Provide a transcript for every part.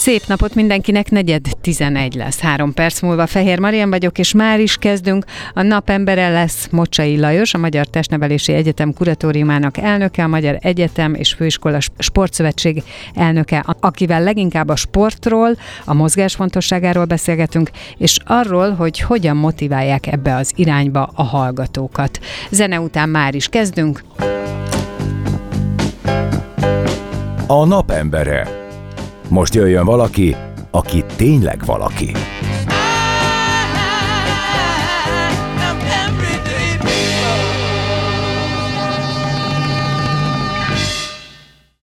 Szép napot mindenkinek, negyed 11 lesz. Három perc múlva Fehér Marian vagyok, és már is kezdünk. A napembere lesz Mocsai Lajos, a Magyar Testnevelési Egyetem kuratóriumának elnöke, a Magyar Egyetem és Főiskola Sportszövetség elnöke, akivel leginkább a sportról, a mozgás fontosságáról beszélgetünk, és arról, hogy hogyan motiválják ebbe az irányba a hallgatókat. Zene után már is kezdünk. A napembere. Most jöjjön valaki, aki tényleg valaki.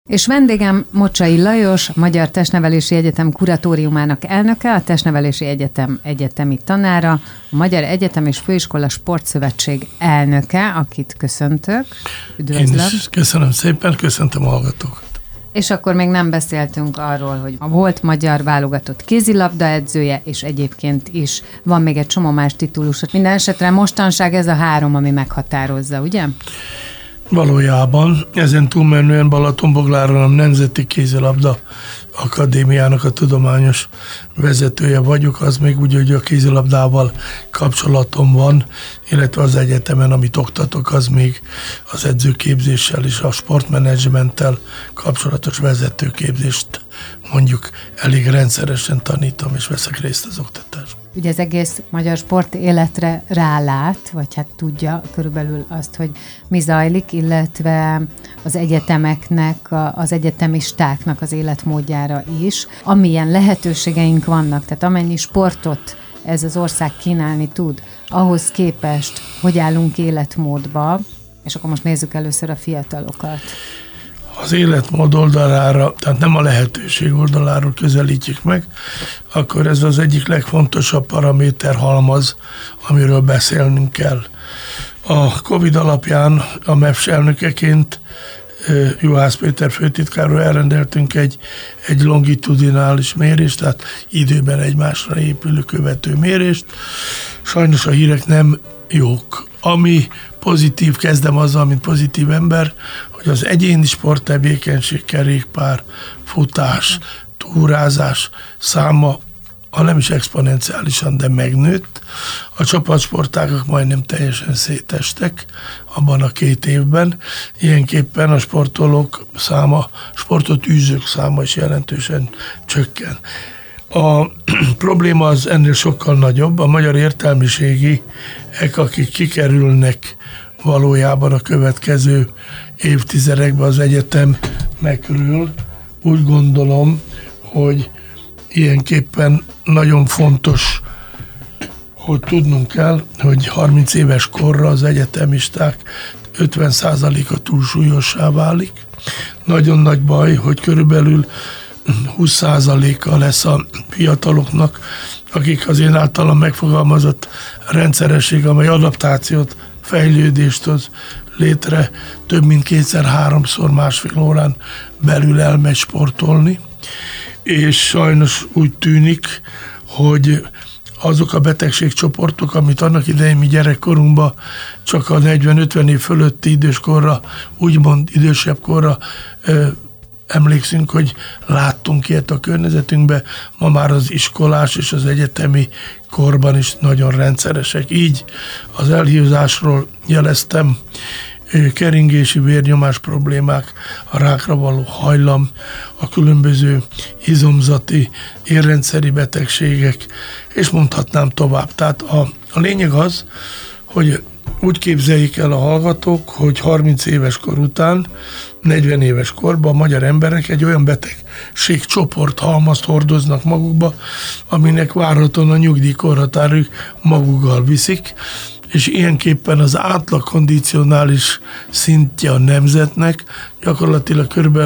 És vendégem Mocsai Lajos, Magyar Testnevelési Egyetem kuratóriumának elnöke, a Testnevelési Egyetem egyetemi tanára, a Magyar Egyetem és Főiskola Sportszövetség elnöke, akit köszöntök. Üdvözlöm. Én is köszönöm szépen, köszöntöm a hallgatókat. És akkor még nem beszéltünk arról, hogy volt magyar válogatott kézilabda edzője, és egyébként is van még egy csomó más titulus. Minden esetre mostanság ez a három, ami meghatározza, ugye? Valójában ezen túlmenően Balatonbogláron a Nemzeti Kézilabda Akadémiának a tudományos vezetője vagyok, az még úgy, hogy a kézilabdával kapcsolatom van, illetve az egyetemen, amit oktatok, az még az edzőképzéssel és a sportmenedzsmenttel kapcsolatos vezetőképzést mondjuk elég rendszeresen tanítom, és veszek részt az oktatásban ugye az egész magyar sport életre rálát, vagy hát tudja körülbelül azt, hogy mi zajlik, illetve az egyetemeknek, az egyetemistáknak az életmódjára is. Amilyen lehetőségeink vannak, tehát amennyi sportot ez az ország kínálni tud, ahhoz képest, hogy állunk életmódba, és akkor most nézzük először a fiatalokat az életmód oldalára, tehát nem a lehetőség oldaláról közelítjük meg, akkor ez az egyik legfontosabb paraméter halmaz, amiről beszélnünk kell. A Covid alapján a MEFS elnökeként Juhász Péter főtitkáról elrendeltünk egy, egy longitudinális mérést, tehát időben egymásra épülő követő mérést. Sajnos a hírek nem jók. Ami pozitív, kezdem azzal, mint pozitív ember, hogy az egyéni sporttevékenység, kerékpár, futás, túrázás száma ha nem is exponenciálisan, de megnőtt. A csapatsportágak majdnem teljesen szétestek abban a két évben. Ilyenképpen a sportolók száma, sportot űzők száma is jelentősen csökken. A probléma az ennél sokkal nagyobb. A magyar értelmiségi, akik kikerülnek valójában a következő évtizedekben az egyetem megről. Úgy gondolom, hogy ilyenképpen nagyon fontos, hogy tudnunk kell, hogy 30 éves korra az egyetemisták 50%-a túlsúlyossá válik. Nagyon nagy baj, hogy körülbelül 20%-a lesz a fiataloknak, akik az én általam megfogalmazott rendszeresség, amely adaptációt, fejlődést hoz létre, több mint kétszer-háromszor másfél órán belül elmegy sportolni, és sajnos úgy tűnik, hogy azok a betegségcsoportok, amit annak idején mi gyerekkorunkban csak a 40-50 év fölötti időskorra, úgymond idősebb korra emlékszünk, hogy láttunk ilyet a környezetünkbe, ma már az iskolás és az egyetemi korban is nagyon rendszeresek. Így az elhívásról jeleztem, keringési vérnyomás problémák, a rákra való hajlam, a különböző izomzati, érrendszeri betegségek, és mondhatnám tovább. Tehát a, a lényeg az, hogy úgy képzeljék el a hallgatók, hogy 30 éves kor után, 40 éves korban a magyar emberek egy olyan betegségcsoport halmazt hordoznak magukba, aminek várhatóan a nyugdíjkorhatárük magukkal viszik, és ilyenképpen az átlag kondicionális szintje a nemzetnek gyakorlatilag kb.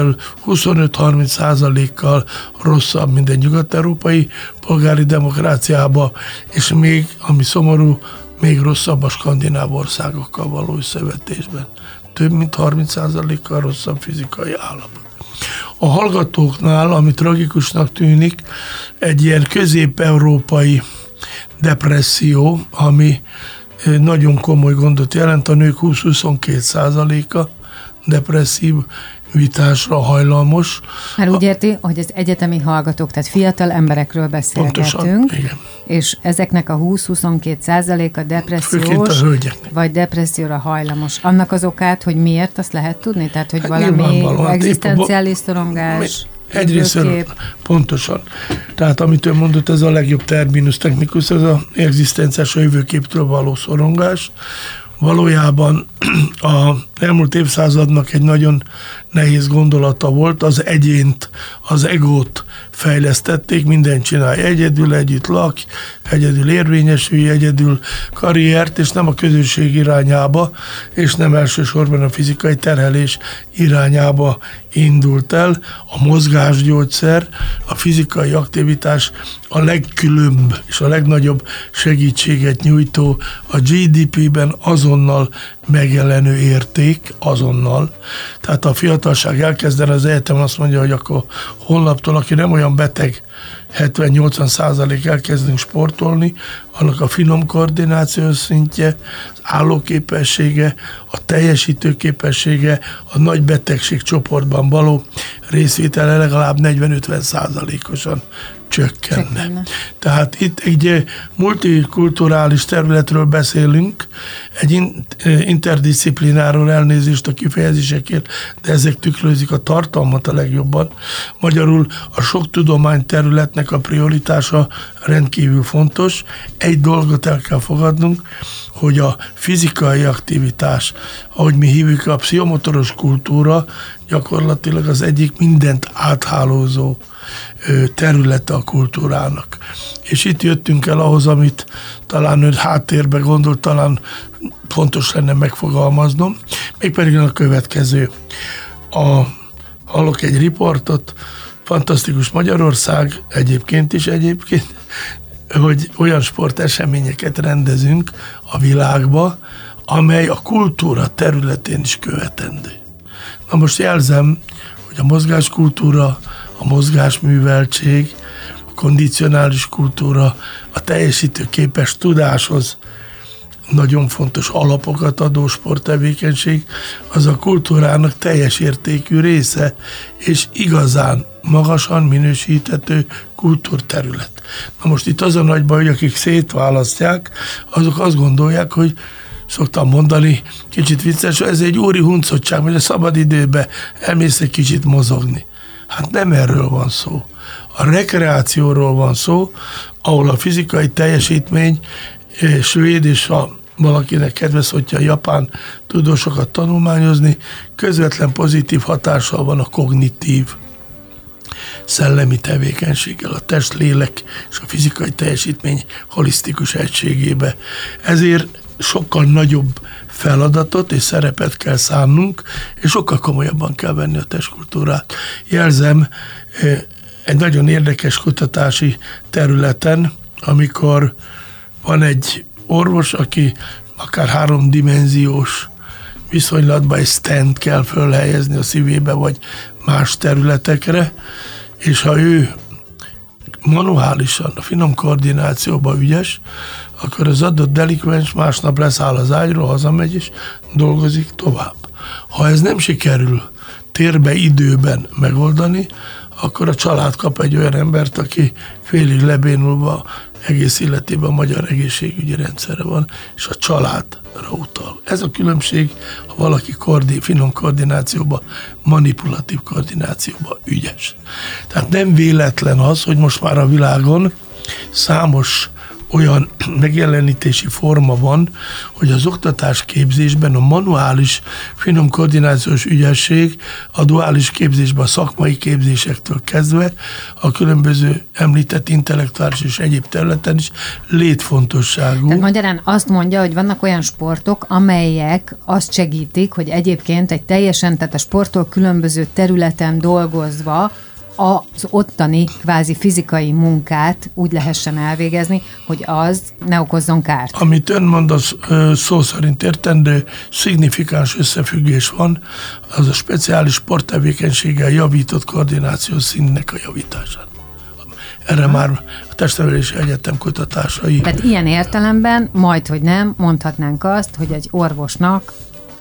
25-30 százalékkal rosszabb, mint egy nyugat-európai polgári demokráciába, és még, ami szomorú, még rosszabb a skandináv országokkal való összevetésben. Több mint 30 százalékkal rosszabb fizikai állapot. A hallgatóknál, ami tragikusnak tűnik, egy ilyen közép-európai depresszió, ami nagyon komoly gondot jelent, a nők 20-22 százaléka depresszív vitásra hajlamos. Mert úgy érti, hogy az egyetemi hallgatók, tehát fiatal emberekről beszélgetünk, Pontosan, igen. és ezeknek a 20-22 százaléka depressziós, vagy depresszióra hajlamos. Annak az okát, hogy miért, azt lehet tudni? Tehát, hogy hát valami hát egzisztenciális szorongás... Egyrészt pontosan. Tehát amit ő mondott, ez a legjobb terminus technikus, ez az egzisztenciás jövőképtől való szorongás. Valójában a elmúlt évszázadnak egy nagyon nehéz gondolata volt, az egyént, az egót fejlesztették, minden csinálj egyedül, együtt lak, egyedül érvényesülj, egyedül karriert, és nem a közösség irányába, és nem elsősorban a fizikai terhelés irányába indult el. A mozgásgyógyszer, a fizikai aktivitás a legkülönb és a legnagyobb segítséget nyújtó, a GDP-ben azonnal megjelenő érték, azonnal. Tehát a fiatalság elkezdene az egyetem, azt mondja, hogy akkor holnaptól, aki nem olyan beteg, 70-80 százalék elkezdünk sportolni, annak a finom koordinációs szintje, az állóképessége, a teljesítő képessége, a nagy betegség csoportban való részvétele legalább 40-50 százalékosan csökkenne. csökkenne. Tehát itt egy multikulturális területről beszélünk, egy interdisziplináról elnézést a kifejezésekért, de ezek tükrözik a tartalmat a legjobban. Magyarul a sok tudomány területnek a prioritása rendkívül fontos. Egy dolgot el kell fogadnunk, hogy a fizikai aktivitás, ahogy mi hívjuk a pszichomotoros kultúra, gyakorlatilag az egyik mindent áthálózó területe a kultúrának. És itt jöttünk el ahhoz, amit talán ön háttérbe gondolt, talán fontos lenne megfogalmaznom, mégpedig a következő. A, hallok egy riportot, fantasztikus Magyarország, egyébként is egyébként, hogy olyan sporteseményeket rendezünk a világba, amely a kultúra területén is követendő. Na most jelzem, hogy a mozgáskultúra, a mozgásműveltség, a kondicionális kultúra, a teljesítő képes tudáshoz nagyon fontos alapokat adó sporttevékenység, az a kultúrának teljes értékű része, és igazán magasan minősíthető kultúrterület. Na most itt az a nagy baj, hogy akik szétválasztják, azok azt gondolják, hogy szoktam mondani, kicsit vicces, ez egy úri huncottság, hogy a szabad időben elmész egy kicsit mozogni. Hát nem erről van szó. A rekreációról van szó, ahol a fizikai teljesítmény svéd és a valakinek kedves, hogyha a japán tudósokat tanulmányozni, közvetlen pozitív hatással van a kognitív szellemi tevékenységgel, a test, lélek és a fizikai teljesítmény holisztikus egységébe. Ezért sokkal nagyobb feladatot és szerepet kell szánnunk, és sokkal komolyabban kell venni a testkultúrát. Jelzem, egy nagyon érdekes kutatási területen, amikor van egy orvos, aki akár háromdimenziós viszonylatban egy stent kell fölhelyezni a szívébe, vagy más területekre, és ha ő manuálisan, a finom koordinációban ügyes, akkor az adott delikvens másnap leszáll az ágyról, hazamegy és dolgozik tovább. Ha ez nem sikerül térbe, időben megoldani, akkor a család kap egy olyan embert, aki félig lebénulva egész életében a magyar egészségügyi rendszerre van, és a családra utal. Ez a különbség, ha valaki koordi, finom koordinációba, manipulatív koordinációba ügyes. Tehát nem véletlen az, hogy most már a világon számos olyan megjelenítési forma van, hogy az oktatás képzésben a manuális finom koordinációs ügyesség a duális képzésben a szakmai képzésektől kezdve a különböző említett intellektuális és egyéb területen is létfontosságú. Tehát magyarán azt mondja, hogy vannak olyan sportok, amelyek azt segítik, hogy egyébként egy teljesen, tehát a sporttól különböző területen dolgozva az ottani kvázi fizikai munkát úgy lehessen elvégezni, hogy az ne okozzon kárt. Amit ön mond, az szó szerint értendő, szignifikáns összefüggés van, az a speciális sporttevékenységgel javított koordinációs színnek a javításán. Erre már a testnevelési egyetem kutatásai. Tehát ilyen értelemben, majd, hogy nem, mondhatnánk azt, hogy egy orvosnak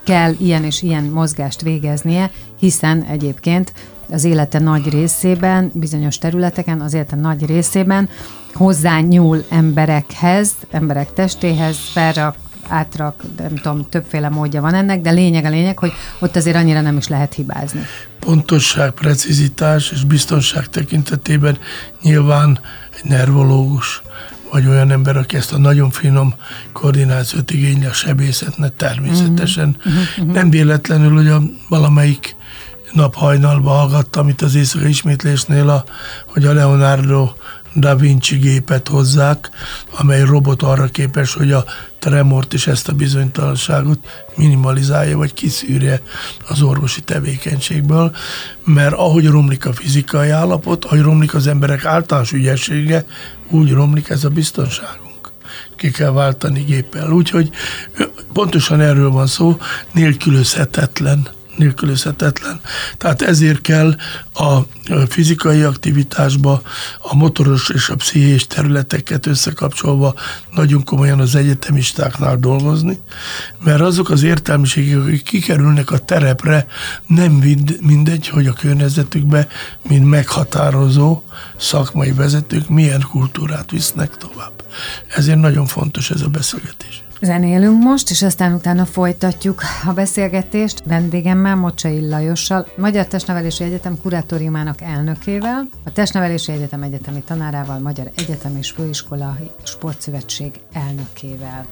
kell ilyen és ilyen mozgást végeznie, hiszen egyébként az élete nagy részében, bizonyos területeken, az élete nagy részében hozzányúl emberekhez, emberek testéhez, felrak, átrak, nem tudom, többféle módja van ennek, de lényeg a lényeg, hogy ott azért annyira nem is lehet hibázni. Pontosság, precizitás és biztonság tekintetében nyilván egy nervológus, vagy olyan ember, aki ezt a nagyon finom koordinációt igényli a sebészetnek természetesen. Uh-huh, uh-huh. Nem véletlenül, hogy a valamelyik naphajnalba hallgattam itt az éjszaka ismétlésnél, a, hogy a Leonardo da Vinci gépet hozzák, amely robot arra képes, hogy a tremort és ezt a bizonytalanságot minimalizálja, vagy kiszűrje az orvosi tevékenységből, mert ahogy romlik a fizikai állapot, ahogy romlik az emberek általános ügyessége, úgy romlik ez a biztonságunk ki kell váltani géppel. Úgyhogy pontosan erről van szó, nélkülözhetetlen nélkülözhetetlen. Tehát ezért kell a fizikai aktivitásba a motoros és a pszichés területeket összekapcsolva nagyon komolyan az egyetemistáknál dolgozni, mert azok az értelmiségek, akik kikerülnek a terepre, nem mindegy, hogy a környezetükbe, mint meghatározó szakmai vezetők milyen kultúrát visznek tovább. Ezért nagyon fontos ez a beszélgetés. Zenélünk most, és aztán utána folytatjuk a beszélgetést vendégemmel, Mocsai Lajossal, Magyar Testnevelési Egyetem kuratóriumának elnökével, a Testnevelési Egyetem egyetemi tanárával, Magyar Egyetem és Főiskola Sportszövetség elnökével.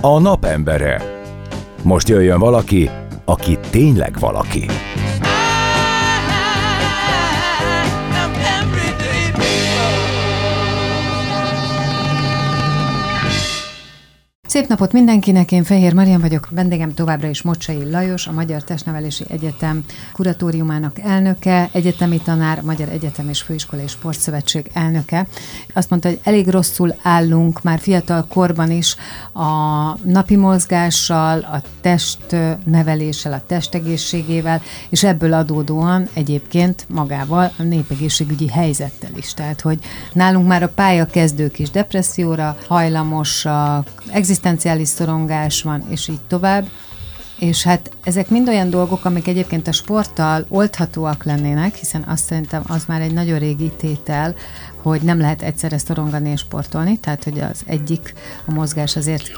A napembere. Most jöjjön valaki, aki tényleg valaki. Szép napot mindenkinek, én Fehér Marian vagyok, vendégem továbbra is Mocsai Lajos, a Magyar Testnevelési Egyetem kuratóriumának elnöke, egyetemi tanár, Magyar Egyetem és Főiskola és Sportszövetség elnöke. Azt mondta, hogy elég rosszul állunk már fiatal korban is a napi mozgással, a testneveléssel, a testegészségével, és ebből adódóan egyébként magával a népegészségügyi helyzettel is. Tehát, hogy nálunk már a pályakezdők is depresszióra hajlamosak, egzisztenciális szorongás van, és így tovább. És hát ezek mind olyan dolgok, amik egyébként a sporttal oldhatóak lennének, hiszen azt szerintem az már egy nagyon régi tétel, hogy nem lehet egyszerre szorongani és sportolni, tehát hogy az egyik, a mozgás azért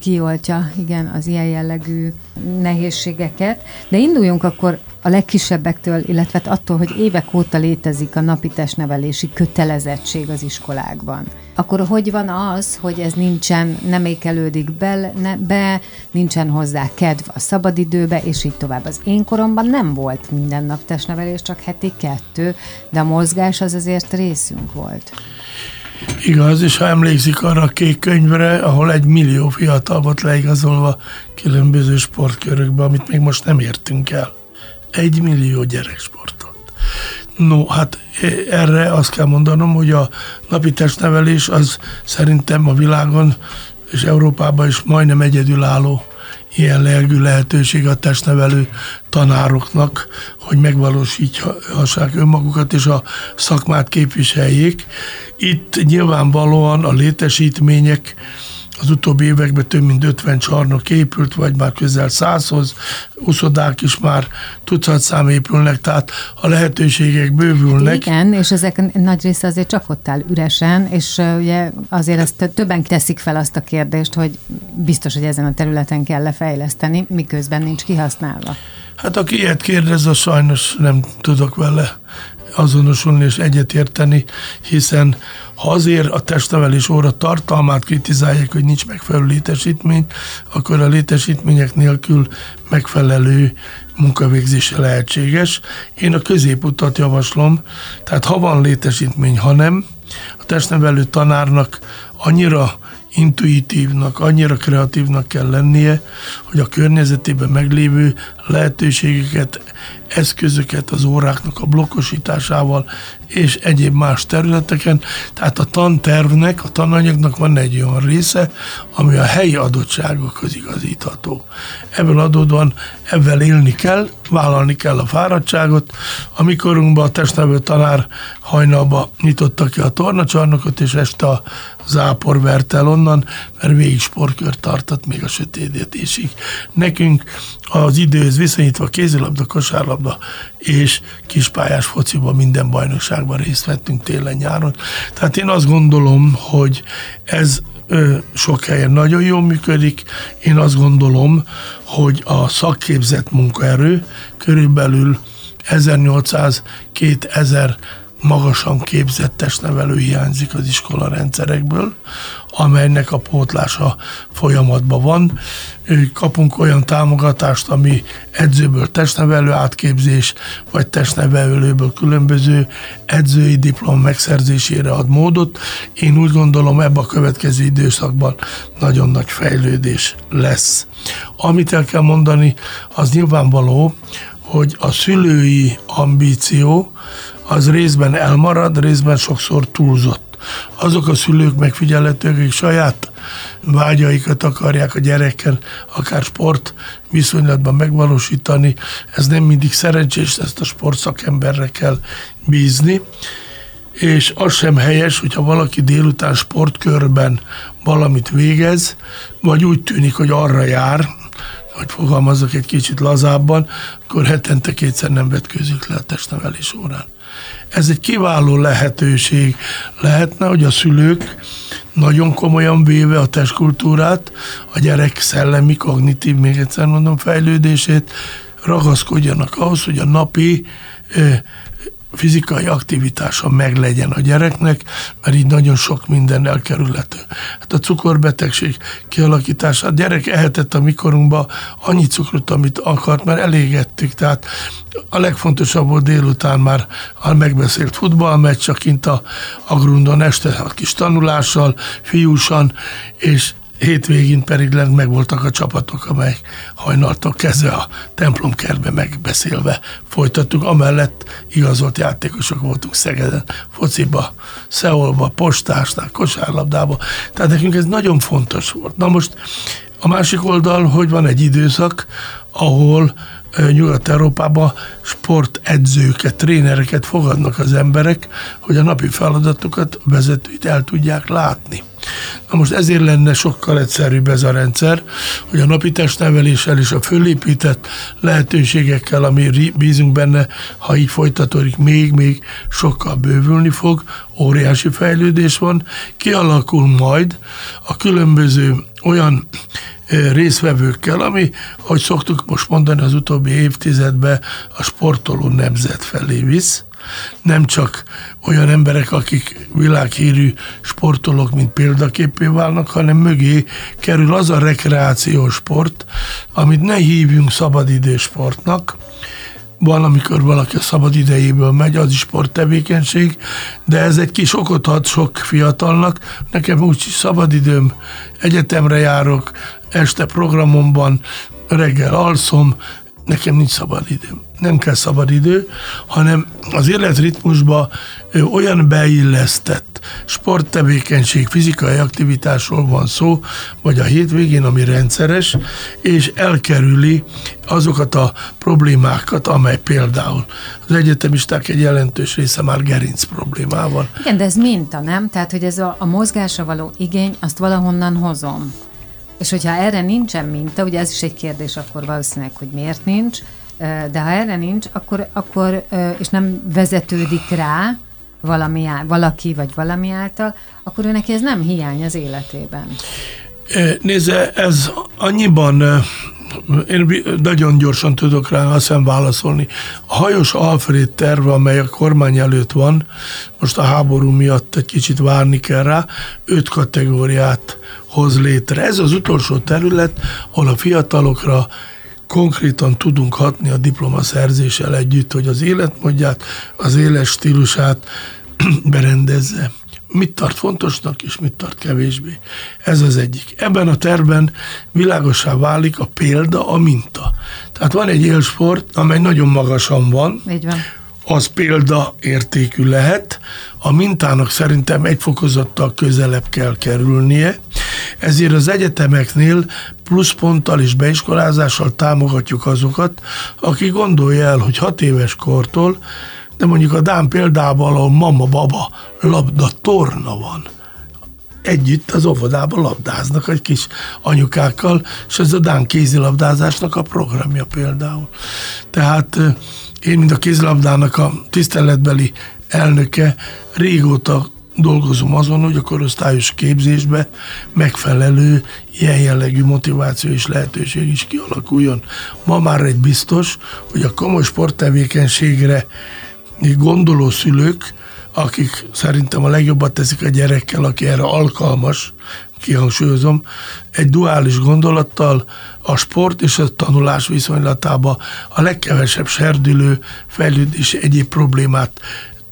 kioltja, igen, az ilyen jellegű nehézségeket. De induljunk akkor a legkisebbektől, illetve attól, hogy évek óta létezik a napi testnevelési kötelezettség az iskolákban. Akkor hogy van az, hogy ez nincsen, nem ékelődik be, ne, be, nincsen hozzá kedv a szabadidőbe, és így tovább. Az én koromban nem volt minden nap testnevelés, csak heti kettő, de a mozgás az azért részünk volt. Igaz, és ha emlékszik arra a kék könyvre, ahol egy millió fiatal volt leigazolva különböző sportkörökbe, amit még most nem értünk el. Egy millió gyerek sportolt. No, hát erre azt kell mondanom, hogy a napi testnevelés az szerintem a világon és Európában is majdnem egyedülálló lelkű lehetőség a testnevelő tanároknak, hogy megvalósíthassák önmagukat és a szakmát képviseljék. Itt nyilvánvalóan a létesítmények az utóbbi években több mint 50 csarnok épült, vagy már közel 100-hoz, uszodák is már tucat szám épülnek, tehát a lehetőségek bővülnek. Igen, és ezek nagy része azért csak ott áll üresen, és ugye azért ezt többen teszik fel azt a kérdést, hogy biztos, hogy ezen a területen kell lefejleszteni, miközben nincs kihasználva. Hát aki ilyet kérdez, az sajnos nem tudok vele azonosulni és egyetérteni, hiszen ha azért a testnevelés óra tartalmát kritizálják, hogy nincs megfelelő létesítmény, akkor a létesítmények nélkül megfelelő munkavégzése lehetséges. Én a középutat javaslom, tehát ha van létesítmény, ha nem, a testnevelő tanárnak annyira intuitívnak, annyira kreatívnak kell lennie, hogy a környezetében meglévő lehetőségeket, eszközöket az óráknak a blokkosításával és egyéb más területeken. Tehát a tantervnek, a tananyagnak van egy olyan része, ami a helyi adottságokhoz igazítható. Ebből adódóan ebben élni kell, vállalni kell a fáradtságot. Amikorunkban a testnevelő tanár hajnalba nyitotta ki a tornacsarnokot, és este a zápor vert el onnan, mert végig sportkör tartott még a sötétítésig. Nekünk az időhöz viszonyítva kézilabda, kosárlabda és kispályás fociban minden bajnokságban részt vettünk télen-nyáron. Tehát én azt gondolom, hogy ez sok helyen nagyon jól működik. Én azt gondolom, hogy a szakképzett munkaerő körülbelül 1800-2000 magasan képzett testnevelő hiányzik az iskola rendszerekből, amelynek a pótlása folyamatban van. Kapunk olyan támogatást, ami edzőből testnevelő átképzés, vagy testnevelőből különböző edzői diplom megszerzésére ad módot. Én úgy gondolom, ebben a következő időszakban nagyon nagy fejlődés lesz. Amit el kell mondani, az nyilvánvaló, hogy a szülői ambíció az részben elmarad, részben sokszor túlzott. Azok a szülők megfigyelhetők, akik saját vágyaikat akarják a gyerekkel, akár sport viszonylatban megvalósítani, ez nem mindig szerencsés, ezt a sportszakemberre kell bízni és az sem helyes, hogyha valaki délután sportkörben valamit végez, vagy úgy tűnik, hogy arra jár, hogy fogalmazok egy kicsit lazábban, akkor hetente kétszer nem vetkőzik le a testnevelés órán. Ez egy kiváló lehetőség lehetne, hogy a szülők nagyon komolyan véve a testkultúrát, a gyerek szellemi, kognitív, még egyszer mondom, fejlődését, ragaszkodjanak ahhoz, hogy a napi fizikai aktivitása meglegyen a gyereknek, mert így nagyon sok minden elkerülhető. Hát a cukorbetegség kialakítása, a gyerek ehetett a mikorunkba annyi cukrot, amit akart, mert elégettük, tehát a legfontosabb volt délután már a megbeszélt futballmeccs, csak kint a, a grundon este a kis tanulással, fiúsan, és hétvégén pedig megvoltak a csapatok, amelyek hajnaltól kezdve a templomkertbe megbeszélve folytattuk. Amellett igazolt játékosok voltunk Szegeden, fociba, Szeolba, postásnál, kosárlabdába. Tehát nekünk ez nagyon fontos volt. Na most a másik oldal, hogy van egy időszak, ahol Nyugat-Európában sportedzőket, trénereket fogadnak az emberek, hogy a napi feladatokat, a vezetőit el tudják látni. Na most ezért lenne sokkal egyszerűbb ez a rendszer, hogy a napi testneveléssel és a fölépített lehetőségekkel, ami bízunk benne, ha így folytatódik, még-még sokkal bővülni fog, óriási fejlődés van, kialakul majd a különböző olyan részvevőkkel, ami, hogy szoktuk most mondani, az utóbbi évtizedben a sportoló nemzet felé visz. Nem csak olyan emberek, akik világhírű sportolók, mint példaképé válnak, hanem mögé kerül az a rekreációs sport, amit ne hívjunk szabadidősportnak, van, amikor valaki a szabad idejéből megy, az is sporttevékenység, de ez egy kis okot ad sok fiatalnak. Nekem úgy szabadidőm, egyetemre járok, este programomban, reggel alszom, nekem nincs szabad időm. Nem kell szabad idő, hanem az életritmusba olyan beillesztett sporttevékenység, fizikai aktivitásról van szó, vagy a hétvégén, ami rendszeres, és elkerüli azokat a problémákat, amely például az egyetemisták egy jelentős része már gerinc problémával. Igen, de ez minta, nem? Tehát, hogy ez a, a mozgásra való igény, azt valahonnan hozom. És hogyha erre nincsen minta, ugye ez is egy kérdés akkor valószínűleg, hogy miért nincs, de ha erre nincs, akkor, akkor és nem vezetődik rá valami, valaki vagy valami által, akkor ő neki ez nem hiány az életében. Nézze, ez annyiban Én nagyon gyorsan tudok rá azt hiszem válaszolni. A hajós Alfred terve, amely a kormány előtt van, most a háború miatt egy kicsit várni kell rá, öt kategóriát hoz létre. Ez az utolsó terület, ahol a fiatalokra konkrétan tudunk hatni a diplomaszerzéssel együtt, hogy az életmódját, az éles stílusát berendezze mit tart fontosnak, és mit tart kevésbé. Ez az egyik. Ebben a tervben világosá válik a példa, a minta. Tehát van egy élsport, amely nagyon magasan van, Így van. az példa értékű lehet, a mintának szerintem egy fokozattal közelebb kell kerülnie, ezért az egyetemeknél pluszponttal és beiskolázással támogatjuk azokat, aki gondolja el, hogy hat éves kortól de mondjuk a Dán példában, ahol mama-baba labda torna van, együtt az óvodában labdáznak egy kis anyukákkal, és ez a Dán kézilabdázásnak a programja például. Tehát én, mint a kézilabdának a tiszteletbeli elnöke, régóta dolgozom azon, hogy a korosztályos képzésbe megfelelő ilyen jellegű motiváció és lehetőség is kialakuljon. Ma már egy biztos, hogy a komoly sporttevékenységre gondoló szülők, akik szerintem a legjobbat teszik a gyerekkel, aki erre alkalmas, kihangsúlyozom, egy duális gondolattal a sport és a tanulás viszonylatába a legkevesebb serdülő, fejlődés egyéb problémát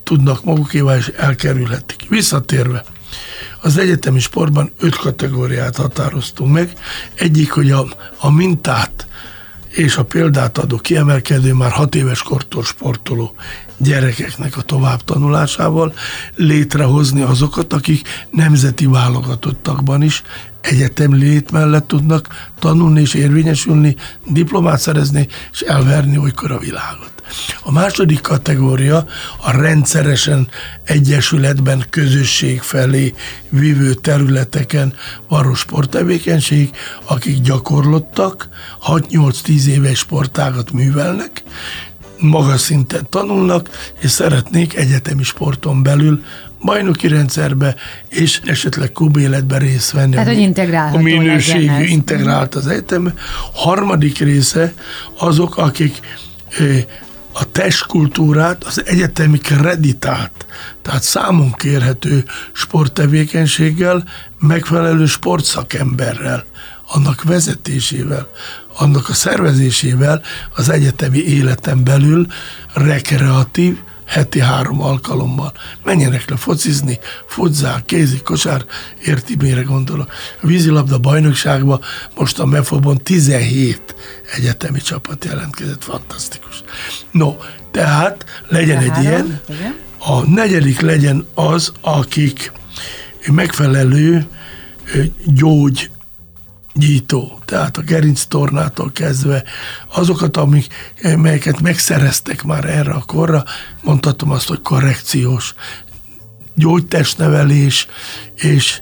tudnak magukéval és elkerülhetik. Visszatérve, az egyetemi sportban öt kategóriát határoztunk meg. Egyik, hogy a, a mintát és a példát adó kiemelkedő, már hat éves kortól sportoló gyerekeknek a továbbtanulásával létrehozni azokat, akik nemzeti válogatottakban is egyetem lét mellett tudnak tanulni és érvényesülni, diplomát szerezni és elverni olykor a világot. A második kategória a rendszeresen egyesületben közösség felé vívő területeken való sporttevékenység, akik gyakorlottak, 6-8-10 éves sportágat művelnek, magas szinten tanulnak, és szeretnék egyetemi sporton belül bajnoki rendszerbe, és esetleg kubéletbe részt venni. Tehát, hogy integrálható A minőségű, legyen integrált az egyetem. Harmadik része azok, akik a testkultúrát, az egyetemi kreditált, tehát számon kérhető sporttevékenységgel, megfelelő sportszakemberrel, annak vezetésével, annak a szervezésével az egyetemi életen belül rekreatív, heti három alkalommal. Menjenek le focizni, futzál, kézi, kosár, érti, mire gondolok. A vízilabda bajnokságban most a Mefobon 17 egyetemi csapat jelentkezett, fantasztikus. No, tehát legyen egy ilyen. A negyedik legyen az, akik megfelelő gyógy gyító, tehát a gerinc tornától kezdve azokat, amik, melyeket megszereztek már erre a korra, mondhatom azt, hogy korrekciós. Gyógytestnevelés és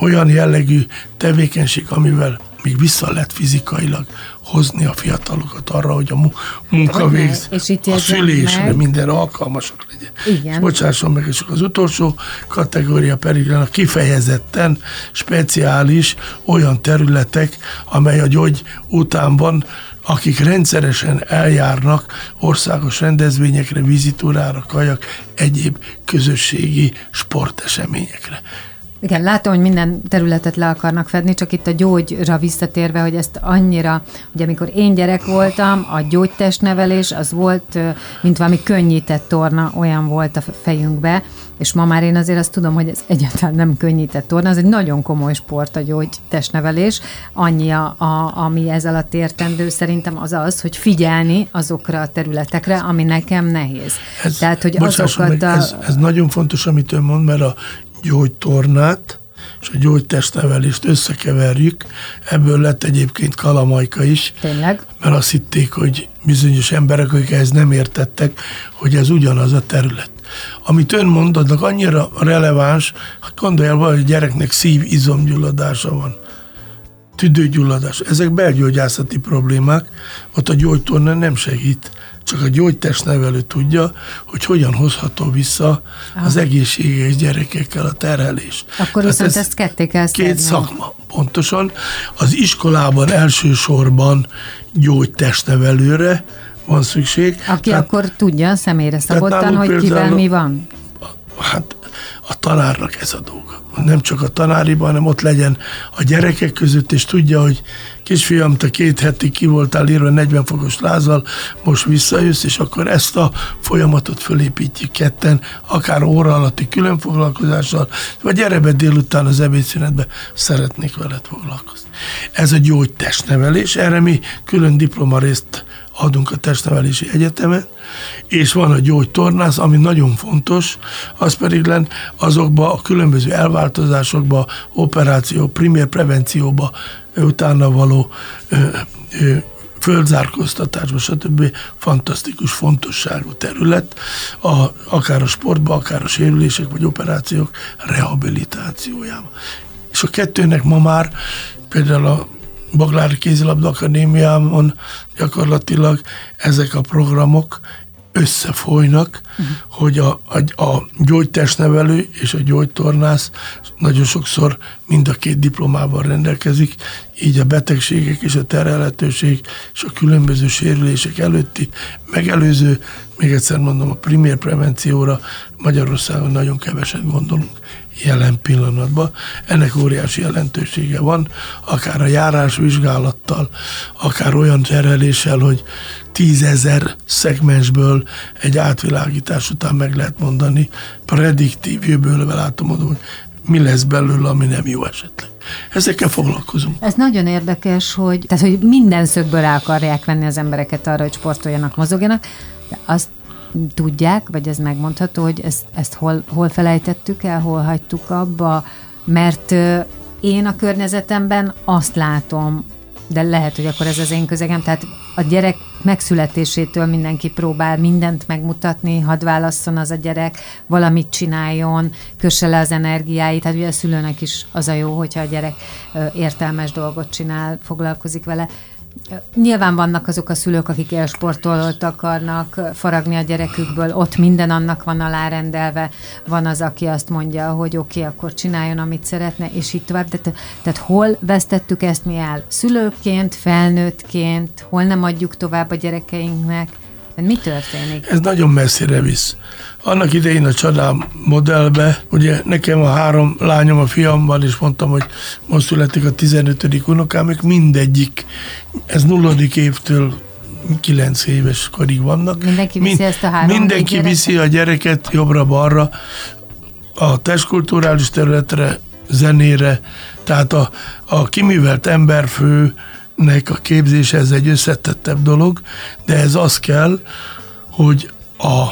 olyan jellegű tevékenység, amivel még vissza lehet fizikailag hozni a fiatalokat arra, hogy a mu- munkavégz, a szülésre meg- mindenre alkalmasak legyen. Igen. És bocsásson meg, és az utolsó kategória pedig a kifejezetten speciális olyan területek, amely a gyógy után van, akik rendszeresen eljárnak országos rendezvényekre, vizitúrára, kajak, egyéb közösségi sporteseményekre. Igen, látom, hogy minden területet le akarnak fedni, csak itt a gyógyra visszatérve, hogy ezt annyira, hogy amikor én gyerek voltam, a gyógytestnevelés az volt, mint valami könnyített torna, olyan volt a fejünkbe, és ma már én azért azt tudom, hogy ez egyáltalán nem könnyített torna, ez egy nagyon komoly sport a gyógytestnevelés. Annyi, a, a, ami ez alatt értendő szerintem az az, hogy figyelni azokra a területekre, ami nekem nehéz. Tehát, hogy azokat a... ez, ez nagyon fontos, amit ön mond, mert a gyógytornát és a gyógytestnevelést összekeverjük, ebből lett egyébként kalamajka is, Tényleg? mert azt hitték, hogy bizonyos emberek, akik ehhez nem értettek, hogy ez ugyanaz a terület. Amit ön mond, annak annyira releváns, hát gondolj el, hogy a gyereknek szív-izomgyulladása van, tüdőgyulladás. Ezek belgyógyászati problémák, ott a gyógytorna nem segít, csak a gyógytestnevelő tudja, hogy hogyan hozható vissza az egészséges gyerekekkel a terhelés. Akkor Tehát viszont ezt ketté kell Két szakma, pontosan. Az iskolában elsősorban gyógytestnevelőre van szükség. Aki tehát, akkor tudja személyre szabottan, hogy kivel mi van? Hát a tanárnak ez a dolga. Nem csak a tanáriban, hanem ott legyen a gyerekek között, és tudja, hogy kisfiam, te két heti ki voltál írva 40 fokos lázzal, most visszajössz, és akkor ezt a folyamatot fölépítjük ketten, akár óra alatti külön foglalkozással, vagy gyere be délután az ebédszünetbe, szeretnék veled foglalkozni. Ez a gyógytestnevelés, erre mi külön diplomarészt adunk a testnevelési egyetemen, és van a gyógytornász, ami nagyon fontos, az pedig len azokba a különböző elváltozásokba, operáció, primér prevencióba, utána való ö, ö, földzárkóztatásba, stb. fantasztikus fontosságú terület, a, akár a sportban, akár a sérülések vagy operációk rehabilitációjában. És a kettőnek ma már például a Baglári Kézilabda Akadémiámon gyakorlatilag ezek a programok összefolynak, uh-huh. hogy a, a, a gyógytestnevelő és a gyógytornász nagyon sokszor mind a két diplomával rendelkezik, így a betegségek és a terhelhetőség és a különböző sérülések előtti megelőző, még egyszer mondom, a primér prevencióra Magyarországon nagyon keveset gondolunk jelen pillanatban. Ennek óriási jelentősége van, akár a járás vizsgálattal, akár olyan terheléssel, hogy tízezer szegmensből egy átvilágítás után meg lehet mondani, prediktív jövőből látom, hogy mi lesz belőle, ami nem jó esetleg. Ezekkel foglalkozunk. Ez nagyon érdekes, hogy, tehát, hogy minden szögből el akarják venni az embereket arra, hogy sportoljanak, mozogjanak, de azt tudják, vagy ez megmondható, hogy ezt, ezt hol, hol felejtettük el, hol hagytuk abba, mert én a környezetemben azt látom, de lehet, hogy akkor ez az én közegem, tehát a gyerek megszületésétől mindenki próbál mindent megmutatni, hadd válasszon az a gyerek, valamit csináljon, kösse le az energiáit, tehát ugye a szülőnek is az a jó, hogyha a gyerek értelmes dolgot csinál, foglalkozik vele, Nyilván vannak azok a szülők, akik élsportolót akarnak faragni a gyerekükből, ott minden annak van alárendelve, van az, aki azt mondja, hogy oké, okay, akkor csináljon, amit szeretne, és így tovább. Tehát, tehát hol vesztettük ezt mi el? Szülőként, felnőttként, hol nem adjuk tovább a gyerekeinknek? Mi történik? Ez nagyon messzire visz. Annak idején a csodám modellbe, ugye nekem a három lányom, a fiam van, és mondtam, hogy most születik a 15. unokám, ők mindegyik, ez nulladik évtől kilenc éves korig vannak. Mindenki viszi Mind, ezt a három Mindenki gyereket? viszi a gyereket jobbra-balra, a testkulturális területre, zenére, tehát a, a kiművelt emberfő, nek a képzése ez egy összetettebb dolog, de ez az kell, hogy a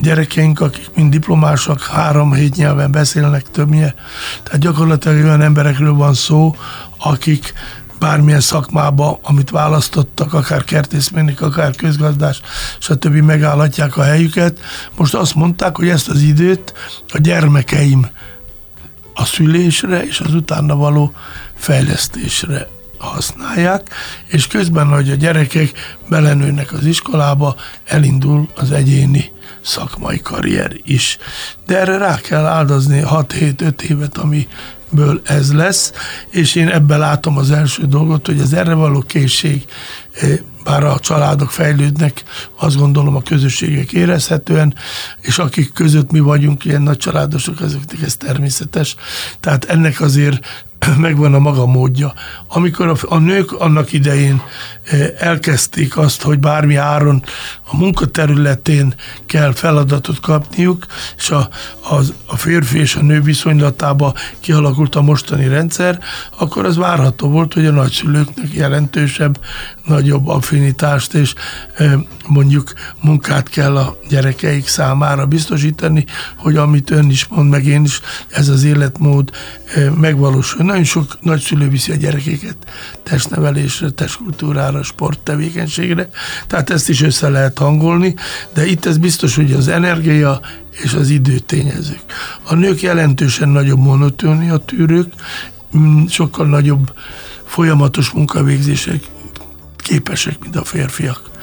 gyerekeink, akik mind diplomások, három-hét nyelven beszélnek többnyire, tehát gyakorlatilag olyan emberekről van szó, akik bármilyen szakmába, amit választottak, akár kertészmérnök, akár közgazdás, stb. megállhatják a helyüket. Most azt mondták, hogy ezt az időt a gyermekeim a szülésre és az utána való fejlesztésre használják, és közben, hogy a gyerekek belenőnek az iskolába, elindul az egyéni szakmai karrier is. De erre rá kell áldozni 6-7-5 évet, amiből ez lesz, és én ebben látom az első dolgot, hogy az erre való készség eh, bár a családok fejlődnek, azt gondolom a közösségek érezhetően, és akik között mi vagyunk ilyen nagy családosok, ezeknek ez természetes. Tehát ennek azért megvan a maga módja. Amikor a, a nők annak idején elkezdték azt, hogy bármi áron a munkaterületén kell feladatot kapniuk, és a, a, a férfi és a nő viszonylatába kialakult a mostani rendszer, akkor az várható volt, hogy a nagyszülőknek jelentősebb, nagyobb affinitást és mondjuk munkát kell a gyerekeik számára biztosítani, hogy amit ön is mond, meg én is, ez az életmód megvalósul. Nagyon sok nagyszülő viszi a gyerekeket testnevelésre, testkultúrára, sporttevékenységre, tehát ezt is össze lehet hangolni, de itt ez biztos, hogy az energia és az idő tényezők. A nők jelentősen nagyobb monotónia tűrők, mm, sokkal nagyobb folyamatos munkavégzések képesek, mint a férfiak.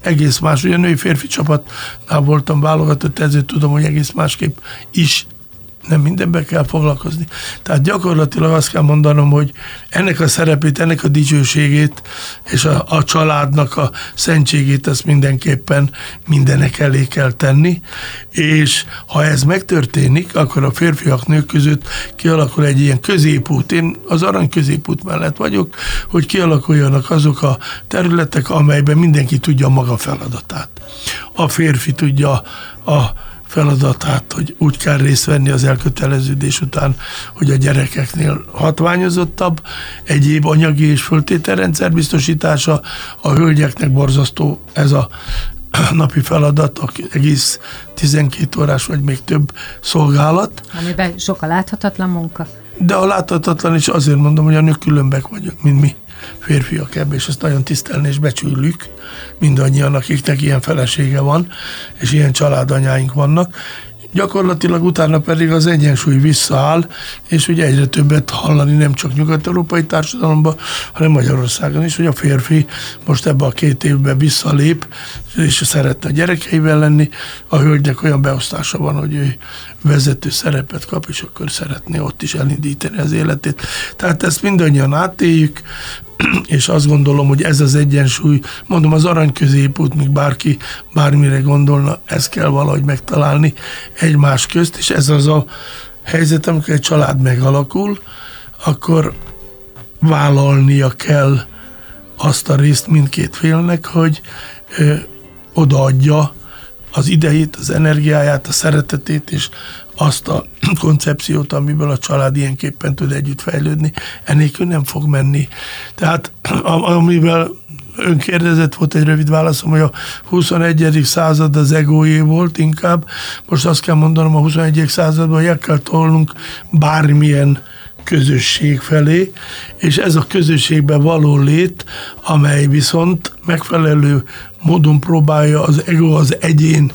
egész más. Ugye a női férfi csapatnál voltam válogatott, ezért tudom, hogy egész másképp is nem mindenbe kell foglalkozni. Tehát gyakorlatilag azt kell mondanom, hogy ennek a szerepét, ennek a dicsőségét és a, a családnak a szentségét ezt mindenképpen mindenek elé kell tenni, és ha ez megtörténik, akkor a férfiak nők között kialakul egy ilyen középút. Én az arany középút mellett vagyok, hogy kialakuljanak azok a területek, amelyben mindenki tudja maga feladatát. A férfi tudja a feladatát, hogy úgy kell részt venni az elköteleződés után, hogy a gyerekeknél hatványozottabb, egyéb anyagi és föltételrendszer biztosítása, a hölgyeknek borzasztó ez a napi feladat, egész 12 órás vagy még több szolgálat. Amiben sok a láthatatlan munka. De a láthatatlan is azért mondom, hogy a nők különbek vagyunk, mint mi férfiak ebbe, és ezt nagyon tisztelni és becsüljük mindannyian, akiknek ilyen felesége van, és ilyen családanyáink vannak. Gyakorlatilag utána pedig az egyensúly visszaáll, és ugye egyre többet hallani nem csak nyugat-európai társadalomban, hanem Magyarországon is, hogy a férfi most ebbe a két évben visszalép, és szeretne a gyerekeivel lenni, a hölgynek olyan beosztása van, hogy ő vezető szerepet kap, és akkor szeretné ott is elindítani az életét. Tehát ezt mindannyian átéljük, és azt gondolom, hogy ez az egyensúly, mondom, az arany középút, míg bárki bármire gondolna, ezt kell valahogy megtalálni egymás közt, és ez az a helyzet, amikor egy család megalakul, akkor vállalnia kell azt a részt mindkét félnek, hogy ö, odaadja az idejét, az energiáját, a szeretetét és azt a koncepciót, amiből a család ilyenképpen tud együtt fejlődni, enélkül nem fog menni. Tehát amivel ön kérdezett, volt egy rövid válaszom, hogy a 21. század az egóé volt inkább. Most azt kell mondanom, a 21. században el kell tolnunk bármilyen közösség felé, és ez a közösségben való lét, amely viszont megfelelő módon próbálja az ego, az egyén,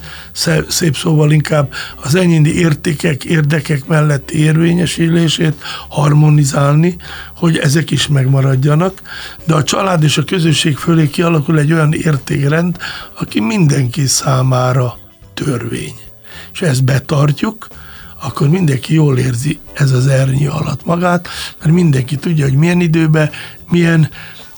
szép szóval inkább az egyéni értékek, érdekek mellett érvényesülését harmonizálni, hogy ezek is megmaradjanak, de a család és a közösség fölé kialakul egy olyan értékrend, aki mindenki számára törvény. És ezt betartjuk, akkor mindenki jól érzi ez az ernyő alatt magát, mert mindenki tudja, hogy milyen időben, milyen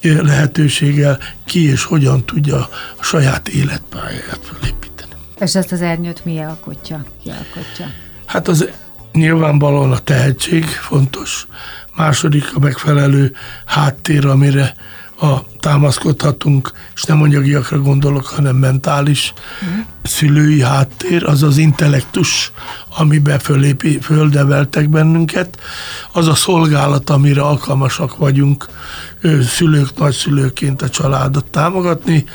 lehetőséggel ki és hogyan tudja a saját életpályáját felépíteni. És ezt az ernyőt mi alkotja? Ki alkotja? Hát az nyilvánvalóan a tehetség fontos, második a megfelelő háttér, amire a támaszkodhatunk, és nem anyagiakra gondolok, hanem mentális uh-huh. szülői háttér, az az intellektus, amiben fölépi, földeveltek bennünket, az a szolgálat, amire alkalmasak vagyunk szülők, nagyszülőként a családot támogatni,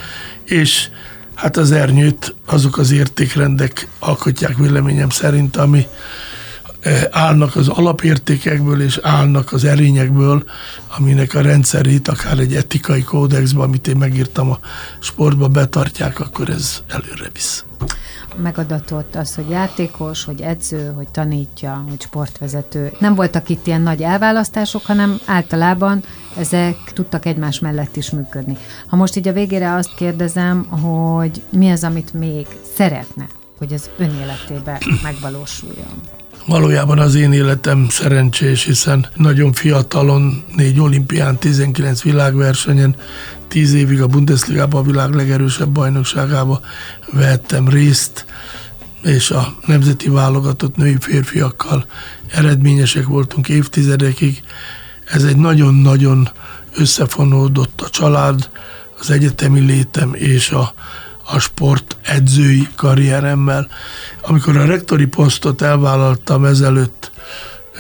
és hát az ernyőt azok az értékrendek alkotják véleményem szerint, ami állnak az alapértékekből, és állnak az erényekből, aminek a rendszerét, akár egy etikai kódexben, amit én megírtam a sportba, betartják, akkor ez előre visz. Megadatott az, hogy játékos, hogy edző, hogy tanítja, hogy sportvezető. Nem voltak itt ilyen nagy elválasztások, hanem általában ezek tudtak egymás mellett is működni. Ha most így a végére azt kérdezem, hogy mi az, amit még szeretne, hogy az ön életében megvalósuljon? Valójában az én életem szerencsés, hiszen nagyon fiatalon, négy olimpián, 19 világversenyen, 10 évig a Bundesliga-ban a világ legerősebb bajnokságába vehettem részt, és a nemzeti válogatott női férfiakkal eredményesek voltunk évtizedekig. Ez egy nagyon-nagyon összefonódott a család, az egyetemi létem és a, a sport edzői karrieremmel. Amikor a rektori posztot elvállaltam ezelőtt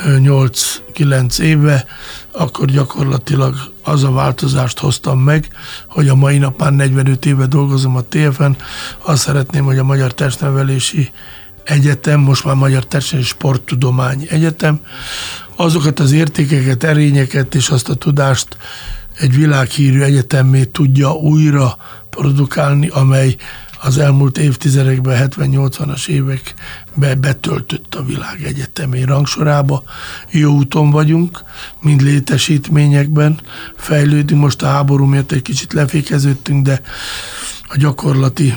8-9 éve, akkor gyakorlatilag az a változást hoztam meg, hogy a mai nap már 45 éve dolgozom a TFN, azt szeretném, hogy a Magyar Testnevelési Egyetem, most már Magyar Testnevelési Sporttudomány Egyetem, azokat az értékeket, erényeket és azt a tudást egy világhírű egyetemmé tudja újra produkálni, amely az elmúlt évtizedekben, 70-80-as években betöltött a világ egyetemi rangsorába. Jó úton vagyunk, mind létesítményekben fejlődünk. Most a háború miatt egy kicsit lefékeződtünk, de a gyakorlati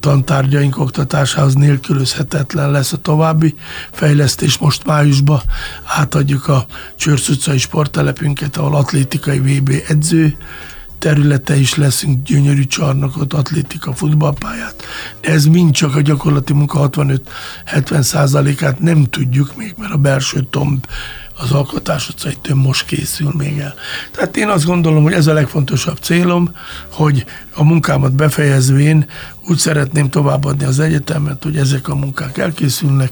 tantárgyaink oktatásához nélkülözhetetlen lesz a további fejlesztés. Most májusban átadjuk a Csörsz utcai sporttelepünket, ahol atlétikai VB edző területe is leszünk, gyönyörű csarnokot, atlétika, futballpályát. De ez mind csak a gyakorlati munka 65-70 százalékát nem tudjuk még, mert a belső tomb az alkotás utcai most készül még el. Tehát én azt gondolom, hogy ez a legfontosabb célom, hogy a munkámat befejezvén úgy szeretném továbbadni az egyetemet, hogy ezek a munkák elkészülnek.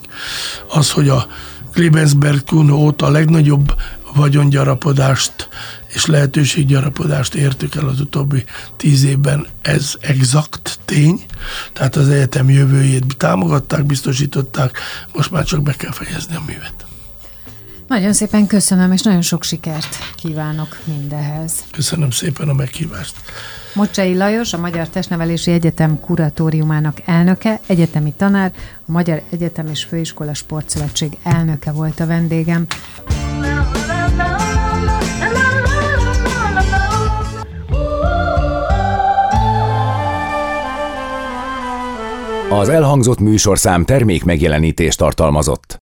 Az, hogy a Klebensberg Kuno óta a legnagyobb vagyongyarapodást és lehetőséggyarapodást értük el az utóbbi tíz évben, ez exakt tény, tehát az egyetem jövőjét támogatták, biztosították, most már csak be kell fejezni a művet. Nagyon szépen köszönöm, és nagyon sok sikert kívánok mindehez. Köszönöm szépen a meghívást. Mocsai Lajos, a Magyar Testnevelési Egyetem kuratóriumának elnöke, egyetemi tanár, a Magyar Egyetem és Főiskola Sportszövetség elnöke volt a vendégem. Az elhangzott műsorszám termék megjelenítést tartalmazott.